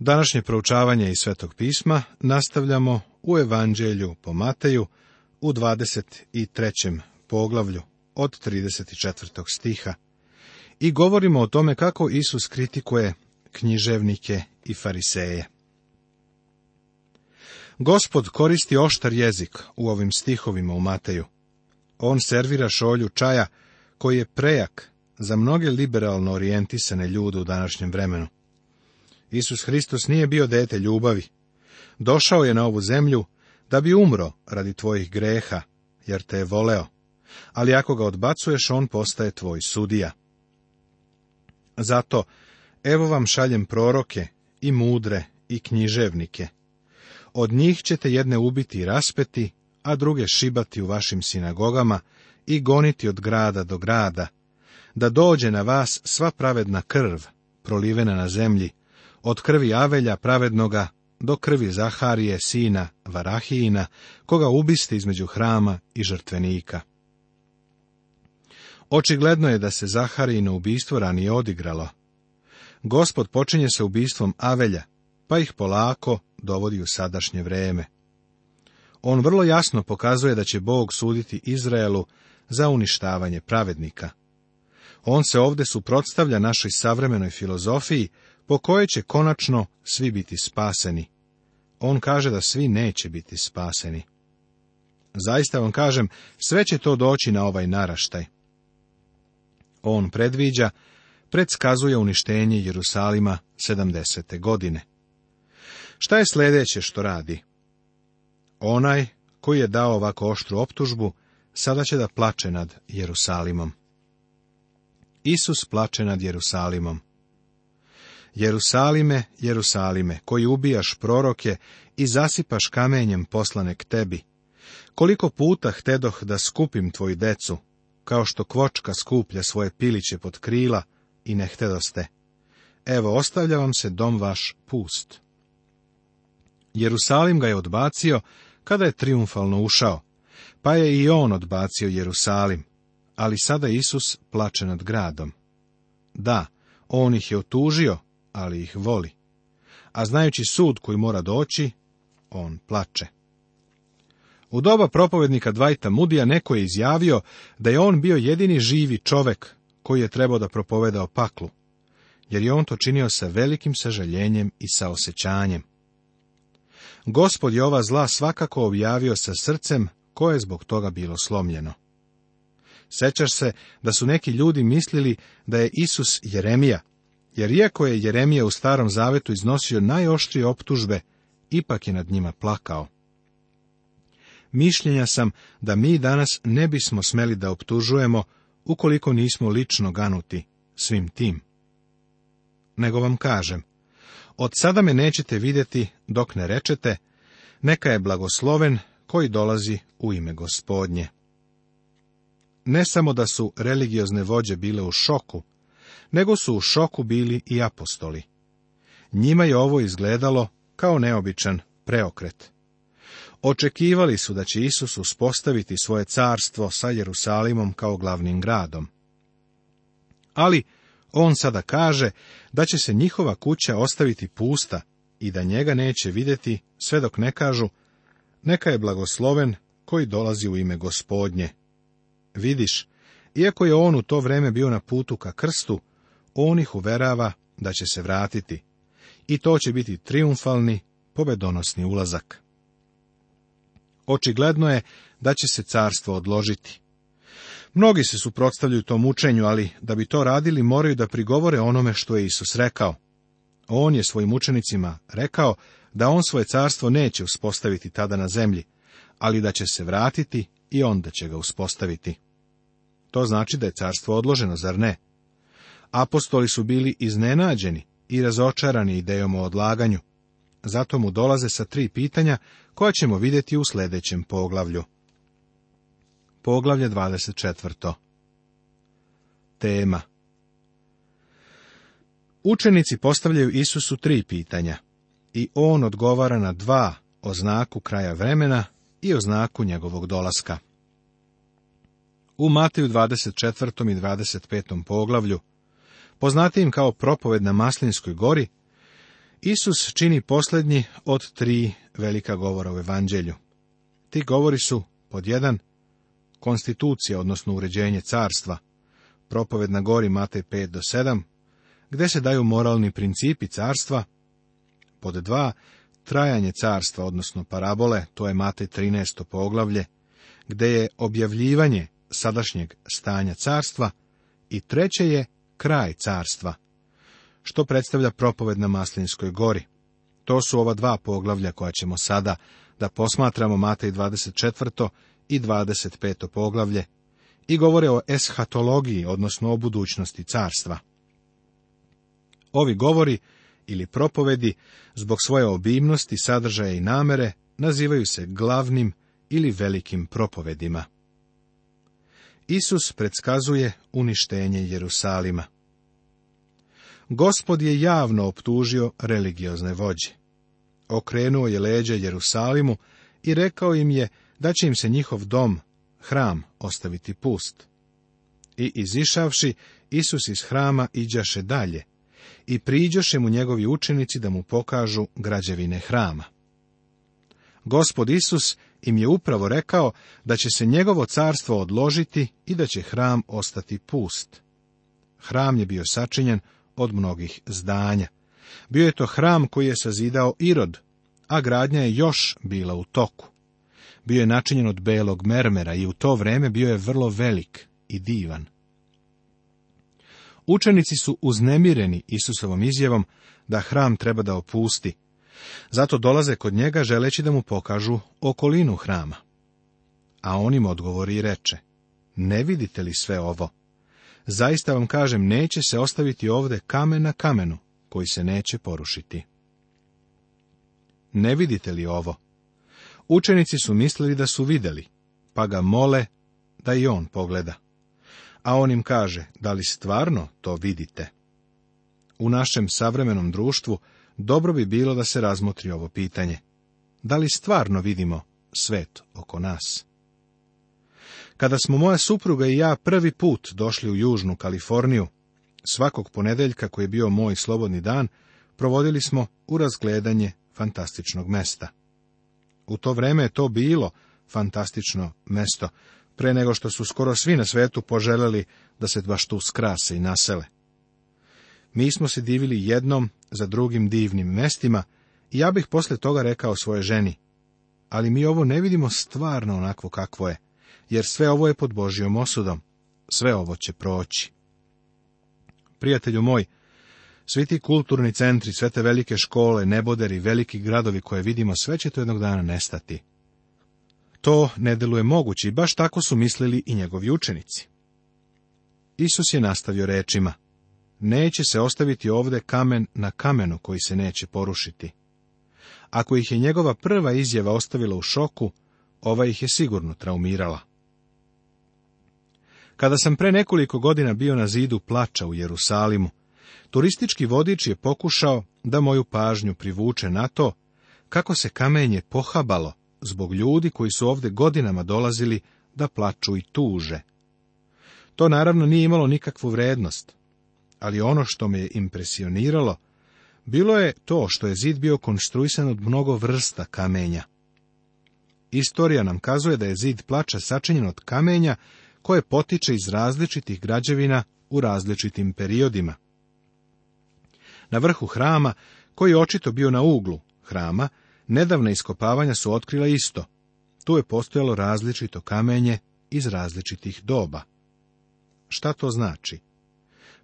Današnje proučavanje iz Svetog pisma nastavljamo u Evanđelju po Mateju u 23. poglavlju od 34. stiha i govorimo o tome kako Isus kritikuje književnike i fariseje. Gospod koristi oštar jezik u ovim stihovima u Mateju. On servira šolju čaja koji je prejak za mnoge liberalno orijentisane ljude u današnjem vremenu. Isus Hristos nije bio dete ljubavi. Došao je na ovu zemlju da bi umro radi tvojih greha, jer te je voleo. Ali ako ga odbacuješ, on postaje tvoj sudija. Zato, evo vam šaljem proroke, i mudre, i književnike. Od njih ćete jedne ubiti i raspeti, a druge šibati u vašim sinagogama i goniti od grada do grada, da dođe na vas sva pravedna krv, prolivena na zemlji, od krvi Avelja pravednoga do krvi Zaharije, sina Varahijina, koga ubiste između hrama i žrtvenika. Očigledno je da se Zaharijino ubistvo ranije odigralo. Gospod počinje sa ubistvom Avelja, pa ih polako dovodi u sadašnje vreme. On vrlo jasno pokazuje da će Bog suditi Izraelu za uništavanje pravednika. On se ovdje suprotstavlja našoj savremenoj filozofiji po kojoj će konačno svi biti spaseni. On kaže da svi neće biti spaseni. Zaista vam kažem, sve će to doći na ovaj naraštaj. On predviđa, predskazuje uništenje Jerusalima 70. godine. Šta je sljedeće što radi? Onaj koji je dao ovako oštru optužbu, sada će da plače nad Jerusalimom. Isus plače nad Jerusalimom. Jerusalime, Jerusalime, koji ubijaš proroke i zasipaš kamenjem poslane k tebi. Koliko puta htedoh da skupim tvoju decu, kao što kvočka skuplja svoje piliće pod krila i ne htedoste. Evo, ostavlja vam se dom vaš pust. Jerusalim ga je odbacio kada je triumfalno ušao, pa je i on odbacio Jerusalim, ali sada Isus plače nad gradom. Da, on ih je otužio, ali ih voli. A znajući sud koji mora doći, on plače. U doba propovednika Dvajta Mudija neko je izjavio da je on bio jedini živi čovek koji je trebao da propoveda o paklu, jer je on to činio sa velikim sažaljenjem i osjećanjem. Gospod je ova zla svakako objavio sa srcem koje je zbog toga bilo slomljeno. Sećaš se da su neki ljudi mislili da je Isus Jeremija, jer iako je Jeremija u starom zavetu iznosio najoštrije optužbe, ipak je nad njima plakao. Mišljenja sam da mi danas ne bismo smeli da optužujemo ukoliko nismo lično ganuti svim tim. Nego vam kažem, od sada me nećete vidjeti dok ne rečete, neka je blagosloven koji dolazi u ime gospodnje. Ne samo da su religiozne vođe bile u šoku, nego su u šoku bili i apostoli. Njima je ovo izgledalo kao neobičan preokret. Očekivali su da će Isus uspostaviti svoje carstvo sa Jerusalimom kao glavnim gradom. Ali on sada kaže da će se njihova kuća ostaviti pusta i da njega neće vidjeti sve dok ne kažu neka je blagosloven koji dolazi u ime gospodnje. Vidiš, iako je on u to vreme bio na putu ka krstu, on ih uverava da će se vratiti. I to će biti triumfalni, pobedonosni ulazak. Očigledno je da će se carstvo odložiti. Mnogi se suprotstavljaju tom učenju, ali da bi to radili moraju da prigovore onome što je Isus rekao. On je svojim učenicima rekao da on svoje carstvo neće uspostaviti tada na zemlji, ali da će se vratiti i onda će ga uspostaviti. To znači da je carstvo odloženo, zar ne? Apostoli su bili iznenađeni i razočarani idejom o odlaganju. Zato mu dolaze sa tri pitanja koja ćemo vidjeti u sljedećem poglavlju. Poglavlje 24. Tema Učenici postavljaju Isusu tri pitanja i on odgovara na dva o znaku kraja vremena i o znaku njegovog dolaska. U Mateju 24. i 25. poglavlju poznatijim kao propoved na Maslinskoj gori, Isus čini posljednji od tri velika govora u Evanđelju. Ti govori su, pod jedan, konstitucija, odnosno uređenje carstva, propoved na gori Matej 5 do 7, gdje se daju moralni principi carstva, pod dva, trajanje carstva, odnosno parabole, to je Matej 13. poglavlje, gdje je objavljivanje sadašnjeg stanja carstva, i treće je kraj carstva, što predstavlja propoved na Maslinskoj gori. To su ova dva poglavlja koja ćemo sada da posmatramo Matej 24. i 25. poglavlje i govore o eshatologiji, odnosno o budućnosti carstva. Ovi govori ili propovedi zbog svoje obimnosti, sadržaja i namere nazivaju se glavnim ili velikim propovedima. Isus predskazuje uništenje Jerusalima. Gospod je javno optužio religiozne vođe. Okrenuo je leđe Jerusalimu i rekao im je da će im se njihov dom, hram, ostaviti pust. I izišavši, Isus iz hrama iđaše dalje i priđoše mu njegovi učenici da mu pokažu građevine hrama. Gospod Isus im je upravo rekao da će se njegovo carstvo odložiti i da će hram ostati pust. Hram je bio sačinjen od mnogih zdanja. Bio je to hram koji je sazidao Irod, a gradnja je još bila u toku. Bio je načinjen od belog mermera i u to vreme bio je vrlo velik i divan. Učenici su uznemireni Isusovom izjevom da hram treba da opusti, zato dolaze kod njega želeći da mu pokažu okolinu hrama. A on im odgovori i reče, ne vidite li sve ovo? Zaista vam kažem, neće se ostaviti ovde kamen na kamenu, koji se neće porušiti. Ne vidite li ovo? Učenici su mislili da su vidjeli, pa ga mole da i on pogleda. A on im kaže, da li stvarno to vidite? U našem savremenom društvu dobro bi bilo da se razmotri ovo pitanje. Da li stvarno vidimo svet oko nas? Kada smo moja supruga i ja prvi put došli u Južnu Kaliforniju, svakog ponedeljka koji je bio moj slobodni dan, provodili smo u razgledanje fantastičnog mesta. U to vreme je to bilo fantastično mesto, pre nego što su skoro svi na svetu poželjeli da se baš tu skrase i nasele. Mi smo se divili jednom za drugim divnim mestima i ja bih posle toga rekao svoje ženi. Ali mi ovo ne vidimo stvarno onakvo kakvo je, jer sve ovo je pod Božijom osudom. Sve ovo će proći. Prijatelju moj, svi ti kulturni centri, sve te velike škole, neboderi, veliki gradovi koje vidimo, sve će to jednog dana nestati. To ne deluje moguće i baš tako su mislili i njegovi učenici. Isus je nastavio rečima, Neće se ostaviti ovdje kamen na kamenu koji se neće porušiti. Ako ih je njegova prva izjava ostavila u šoku, ova ih je sigurno traumirala. Kada sam pre nekoliko godina bio na zidu plača u Jerusalimu, turistički vodič je pokušao da moju pažnju privuče na to kako se kamenje pohabalo zbog ljudi koji su ovdje godinama dolazili da plaču i tuže. To naravno nije imalo nikakvu vrednost ali ono što me je impresioniralo, bilo je to što je zid bio konstruisan od mnogo vrsta kamenja. Istorija nam kazuje da je zid plača sačinjen od kamenja koje potiče iz različitih građevina u različitim periodima. Na vrhu hrama, koji je očito bio na uglu hrama, nedavna iskopavanja su otkrila isto. Tu je postojalo različito kamenje iz različitih doba. Šta to znači?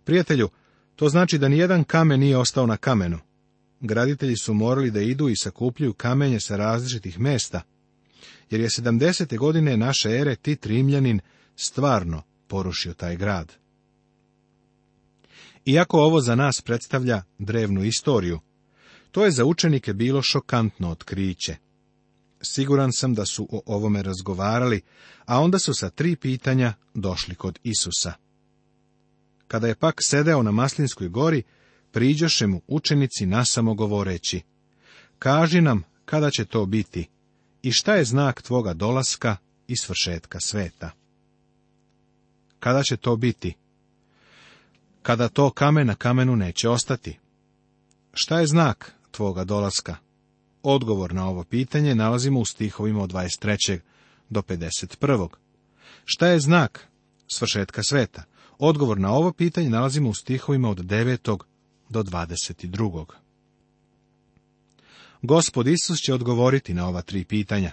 Prijatelju, to znači da nijedan kamen nije ostao na kamenu. Graditelji su morali da idu i sakupljuju kamenje sa različitih mesta, jer je 70. godine naše ere Tit stvarno porušio taj grad. Iako ovo za nas predstavlja drevnu istoriju, to je za učenike bilo šokantno otkriće. Siguran sam da su o ovome razgovarali, a onda su sa tri pitanja došli kod Isusa. Kada je pak sedeo na Maslinskoj gori, priđaše mu učenici nasamo govoreći, kaži nam kada će to biti i šta je znak tvoga dolaska i svršetka sveta. Kada će to biti? Kada to kamen na kamenu neće ostati. Šta je znak tvoga dolaska? Odgovor na ovo pitanje nalazimo u stihovima od 23. do 51. Šta je znak svršetka sveta? Odgovor na ovo pitanje nalazimo u stihovima od 9. do 22. Gospod Isus će odgovoriti na ova tri pitanja,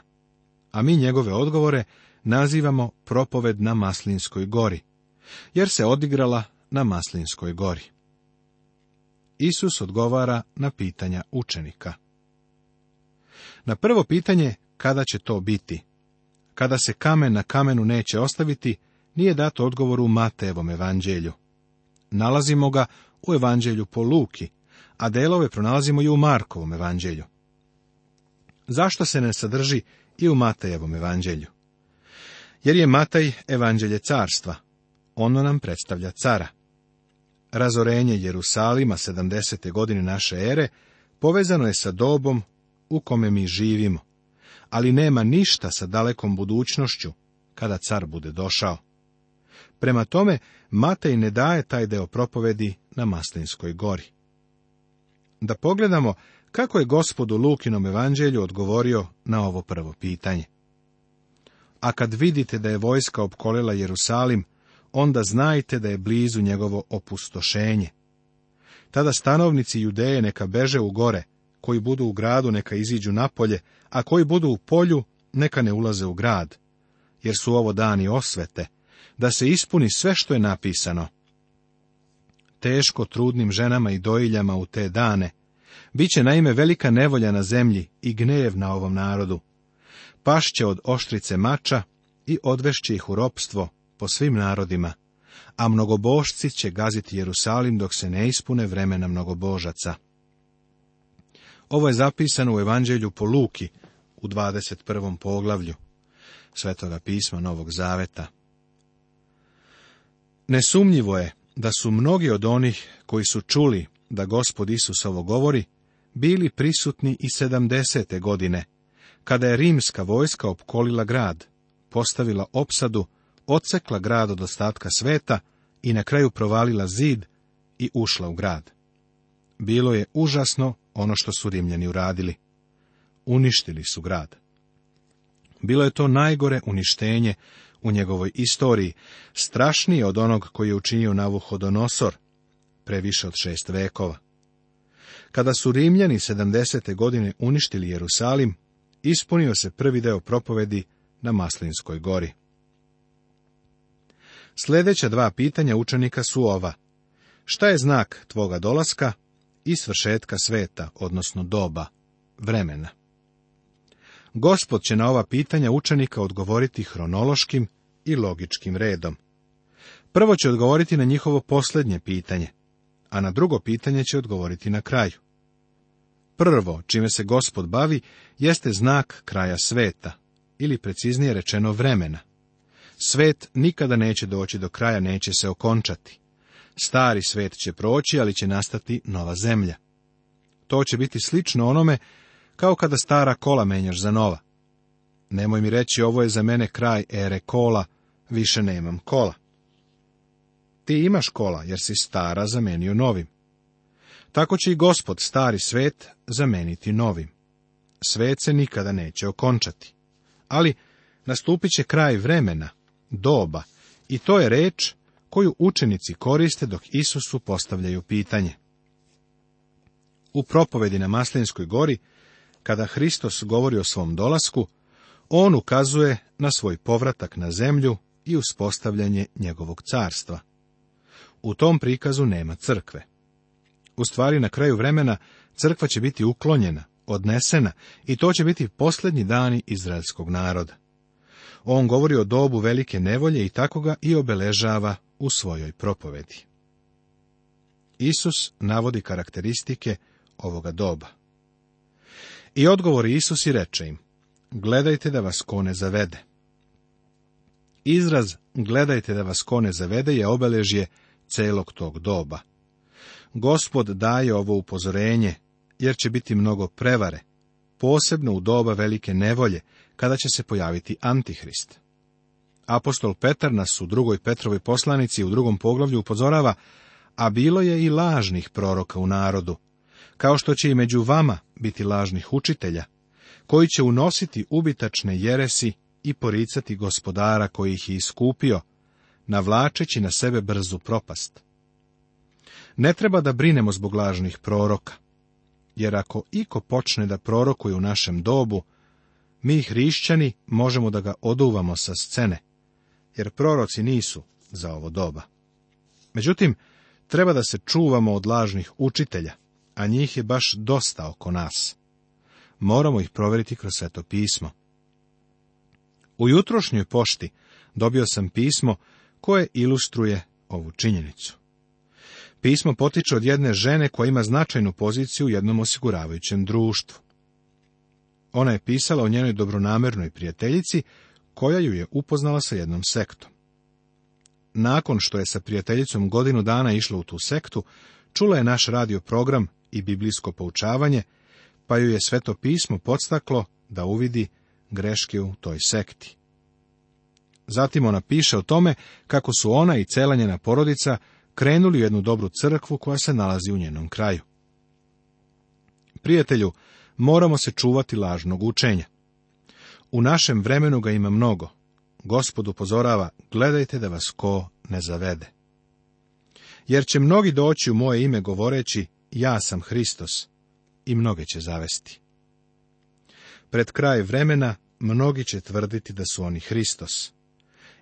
a mi njegove odgovore nazivamo propoved na Maslinskoj gori, jer se odigrala na Maslinskoj gori. Isus odgovara na pitanja učenika. Na prvo pitanje, kada će to biti? Kada se kamen na kamenu neće ostaviti, nije dat odgovor u Matejevom evanđelju. Nalazimo ga u evanđelju po Luki, a delove pronalazimo i u Markovom evanđelju. Zašto se ne sadrži i u Matejevom evanđelju? Jer je Mataj evanđelje carstva. Ono nam predstavlja cara. Razorenje Jerusalima 70. godine naše ere povezano je sa dobom u kome mi živimo, ali nema ništa sa dalekom budućnošću kada car bude došao. Prema tome, Matej ne daje taj deo propovedi na Maslinskoj gori. Da pogledamo kako je gospod u Lukinom evanđelju odgovorio na ovo prvo pitanje. A kad vidite da je vojska opkolila Jerusalim, onda znajte da je blizu njegovo opustošenje. Tada stanovnici Judeje neka beže u gore, koji budu u gradu neka iziđu napolje, a koji budu u polju neka ne ulaze u grad, jer su ovo dani osvete, da se ispuni sve što je napisano. Teško trudnim ženama i dojiljama u te dane, Biće naime velika nevolja na zemlji i gnev na ovom narodu. Pašće od oštrice mača i odvešće ih u ropstvo po svim narodima, a mnogobošci će gaziti Jerusalim dok se ne ispune vremena mnogobožaca. Ovo je zapisano u Evanđelju po Luki u 21. poglavlju Svetoga pisma Novog Zaveta. Nesumnjivo je da su mnogi od onih koji su čuli da gospod Isus ovo govori, bili prisutni i 70. godine, kada je rimska vojska opkolila grad, postavila opsadu, odsekla grad od ostatka sveta i na kraju provalila zid i ušla u grad. Bilo je užasno ono što su Rimljani uradili. Uništili su grad. Bilo je to najgore uništenje u njegovoj istoriji, strašniji od onog koji je učinio Navuhodonosor, previše od šest vekova. Kada su Rimljani 70. godine uništili Jerusalim, ispunio se prvi deo propovedi na Maslinskoj gori. Sljedeća dva pitanja učenika su ova. Šta je znak tvoga dolaska i svršetka sveta, odnosno doba, vremena? Gospod će na ova pitanja učenika odgovoriti hronološkim i logičkim redom. Prvo će odgovoriti na njihovo posljednje pitanje, a na drugo pitanje će odgovoriti na kraju. Prvo, čime se Gospod bavi, jeste znak kraja sveta, ili preciznije rečeno vremena. Svet nikada neće doći do kraja, neće se okončati. Stari svet će proći, ali će nastati nova zemlja. To će biti slično onome kao kada stara kola menjaš za nova. Nemoj mi reći, ovo je za mene kraj ere kola, više nemam kola. Ti imaš kola, jer si stara zamenio novim. Tako će i gospod stari svet zameniti novim. Svet se nikada neće okončati. Ali nastupit će kraj vremena, doba, i to je reč koju učenici koriste dok Isusu postavljaju pitanje. U propovedi na Maslinskoj gori kada Hristos govori o svom dolasku, on ukazuje na svoj povratak na zemlju i uspostavljanje njegovog carstva. U tom prikazu nema crkve. U stvari, na kraju vremena, crkva će biti uklonjena, odnesena i to će biti posljednji dani izraelskog naroda. On govori o dobu velike nevolje i tako ga i obeležava u svojoj propovedi. Isus navodi karakteristike ovoga doba. I odgovori Isus i reče im, gledajte da vas kone zavede. Izraz gledajte da vas kone zavede je obeležje celog tog doba. Gospod daje ovo upozorenje, jer će biti mnogo prevare, posebno u doba velike nevolje, kada će se pojaviti Antihrist. Apostol Petar nas u drugoj Petrovoj poslanici u drugom poglavlju upozorava, a bilo je i lažnih proroka u narodu, kao što će i među vama biti lažnih učitelja, koji će unositi ubitačne jeresi i poricati gospodara koji ih je iskupio, navlačeći na sebe brzu propast. Ne treba da brinemo zbog lažnih proroka, jer ako iko počne da prorokuje u našem dobu, mi hrišćani možemo da ga oduvamo sa scene, jer proroci nisu za ovo doba. Međutim, treba da se čuvamo od lažnih učitelja, a njih je baš dosta oko nas. Moramo ih provjeriti kroz sveto pismo. U jutrošnjoj pošti dobio sam pismo koje ilustruje ovu činjenicu. Pismo potiče od jedne žene koja ima značajnu poziciju u jednom osiguravajućem društvu. Ona je pisala o njenoj dobronamernoj prijateljici, koja ju je upoznala sa jednom sektom. Nakon što je sa prijateljicom godinu dana išla u tu sektu, čula je naš radio program i biblijsko poučavanje, pa ju je sveto pismo podstaklo da uvidi greške u toj sekti. Zatim ona piše o tome kako su ona i cela porodica krenuli u jednu dobru crkvu koja se nalazi u njenom kraju. Prijatelju, moramo se čuvati lažnog učenja. U našem vremenu ga ima mnogo. Gospod upozorava, gledajte da vas ko ne zavede. Jer će mnogi doći u moje ime govoreći, ja sam Hristos i mnoge će zavesti. Pred kraj vremena mnogi će tvrditi da su oni Hristos.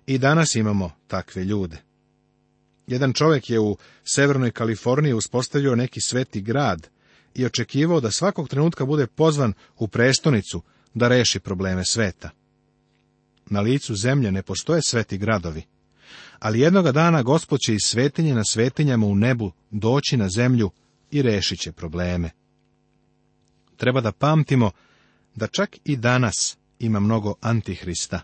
I danas imamo takve ljude. Jedan čovjek je u Severnoj Kaliforniji uspostavio neki sveti grad i očekivao da svakog trenutka bude pozvan u prestonicu da reši probleme sveta. Na licu zemlje ne postoje sveti gradovi, ali jednoga dana gospod će iz svetinje na svetinjama u nebu doći na zemlju i rešit će probleme. Treba da pamtimo da čak i danas ima mnogo antihrista,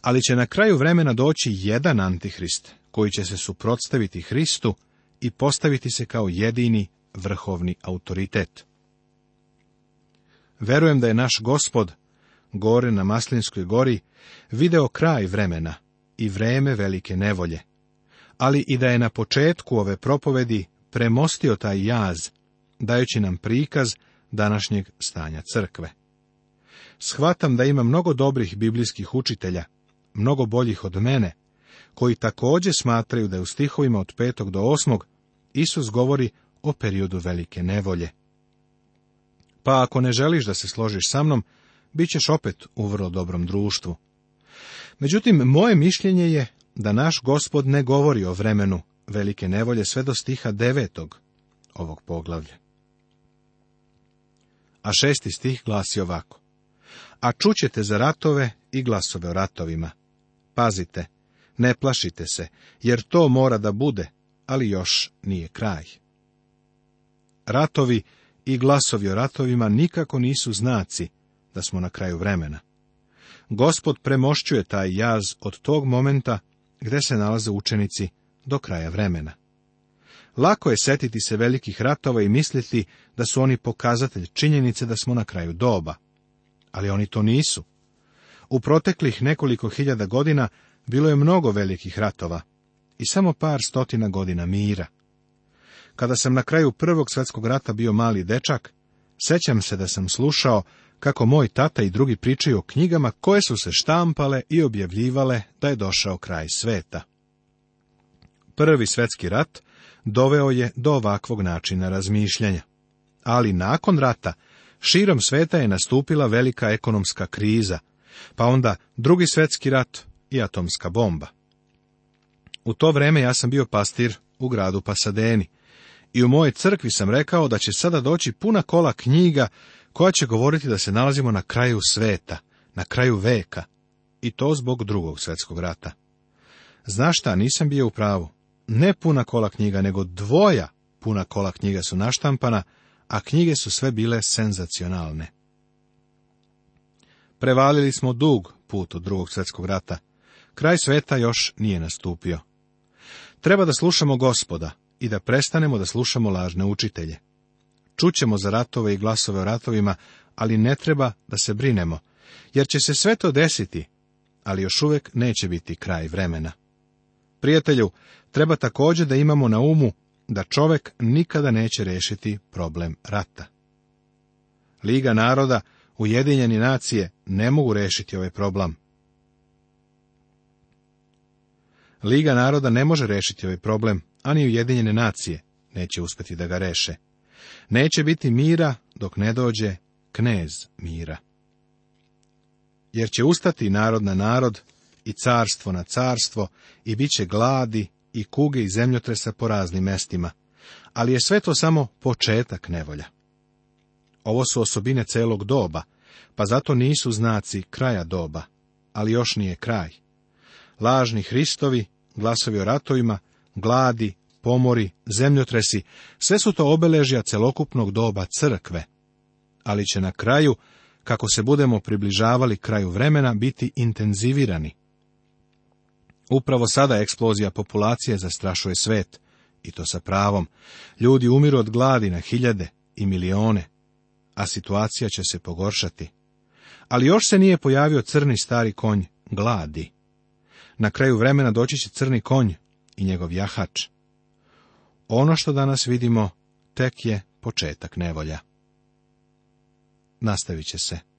ali će na kraju vremena doći jedan antihrist koji će se suprotstaviti Hristu i postaviti se kao jedini vrhovni autoritet. Verujem da je naš gospod, gore na Maslinskoj gori, video kraj vremena i vreme velike nevolje, ali i da je na početku ove propovedi premostio taj jaz, dajući nam prikaz današnjeg stanja crkve. Shvatam da ima mnogo dobrih biblijskih učitelja, mnogo boljih od mene, koji također smatraju da je u stihovima od petog do osmog Isus govori o periodu velike nevolje. Pa ako ne želiš da se složiš sa mnom, bit ćeš opet u vrlo dobrom društvu. Međutim, moje mišljenje je da naš gospod ne govori o vremenu velike nevolje sve do stiha devetog ovog poglavlja. A šesti stih glasi ovako. A čućete za ratove i glasove o ratovima. Pazite, ne plašite se, jer to mora da bude, ali još nije kraj. Ratovi i glasovi o ratovima nikako nisu znaci da smo na kraju vremena. Gospod premošćuje taj jaz od tog momenta gde se nalaze učenici do kraja vremena. Lako je setiti se velikih ratova i misliti da su oni pokazatelj činjenice da smo na kraju doba. Ali oni to nisu. U proteklih nekoliko hiljada godina bilo je mnogo velikih ratova i samo par stotina godina mira. Kada sam na kraju Prvog svjetskog rata bio mali dečak, sećam se da sam slušao kako moj tata i drugi pričaju o knjigama koje su se štampale i objavljivale da je došao kraj sveta. Prvi svjetski rat doveo je do ovakvog načina razmišljanja. Ali nakon rata, širom sveta je nastupila velika ekonomska kriza, pa onda drugi svetski rat i atomska bomba. U to vreme ja sam bio pastir u gradu Pasadeni i u moje crkvi sam rekao da će sada doći puna kola knjiga koja će govoriti da se nalazimo na kraju sveta, na kraju veka, i to zbog drugog svjetskog rata. Znaš šta, nisam bio u pravu ne puna kola knjiga, nego dvoja puna kola knjiga su naštampana, a knjige su sve bile senzacionalne. Prevalili smo dug put od drugog svjetskog rata. Kraj sveta još nije nastupio. Treba da slušamo gospoda i da prestanemo da slušamo lažne učitelje. Čućemo za ratove i glasove o ratovima, ali ne treba da se brinemo, jer će se sve to desiti, ali još uvek neće biti kraj vremena. Prijatelju, Treba također da imamo na umu da čovek nikada neće rešiti problem rata. Liga naroda, Ujedinjeni nacije ne mogu rešiti ovaj problem. Liga naroda ne može rešiti ovaj problem, ani Ujedinjene nacije neće uspjeti da ga reše. Neće biti mira dok ne dođe knez mira. Jer će ustati narod na narod i carstvo na carstvo i bit će gladi i kuge i zemljotresa po raznim mestima, ali je sve to samo početak nevolja. Ovo su osobine celog doba, pa zato nisu znaci kraja doba, ali još nije kraj. Lažni Hristovi, glasovi o ratovima, gladi, pomori, zemljotresi, sve su to obeležja celokupnog doba crkve, ali će na kraju, kako se budemo približavali kraju vremena, biti intenzivirani. Upravo sada eksplozija populacije zastrašuje svet, i to sa pravom. Ljudi umiru od gladi na hiljade i milione, a situacija će se pogoršati. Ali još se nije pojavio crni stari konj, gladi. Na kraju vremena doći će crni konj i njegov jahač. Ono što danas vidimo tek je početak nevolja. Nastavit će se.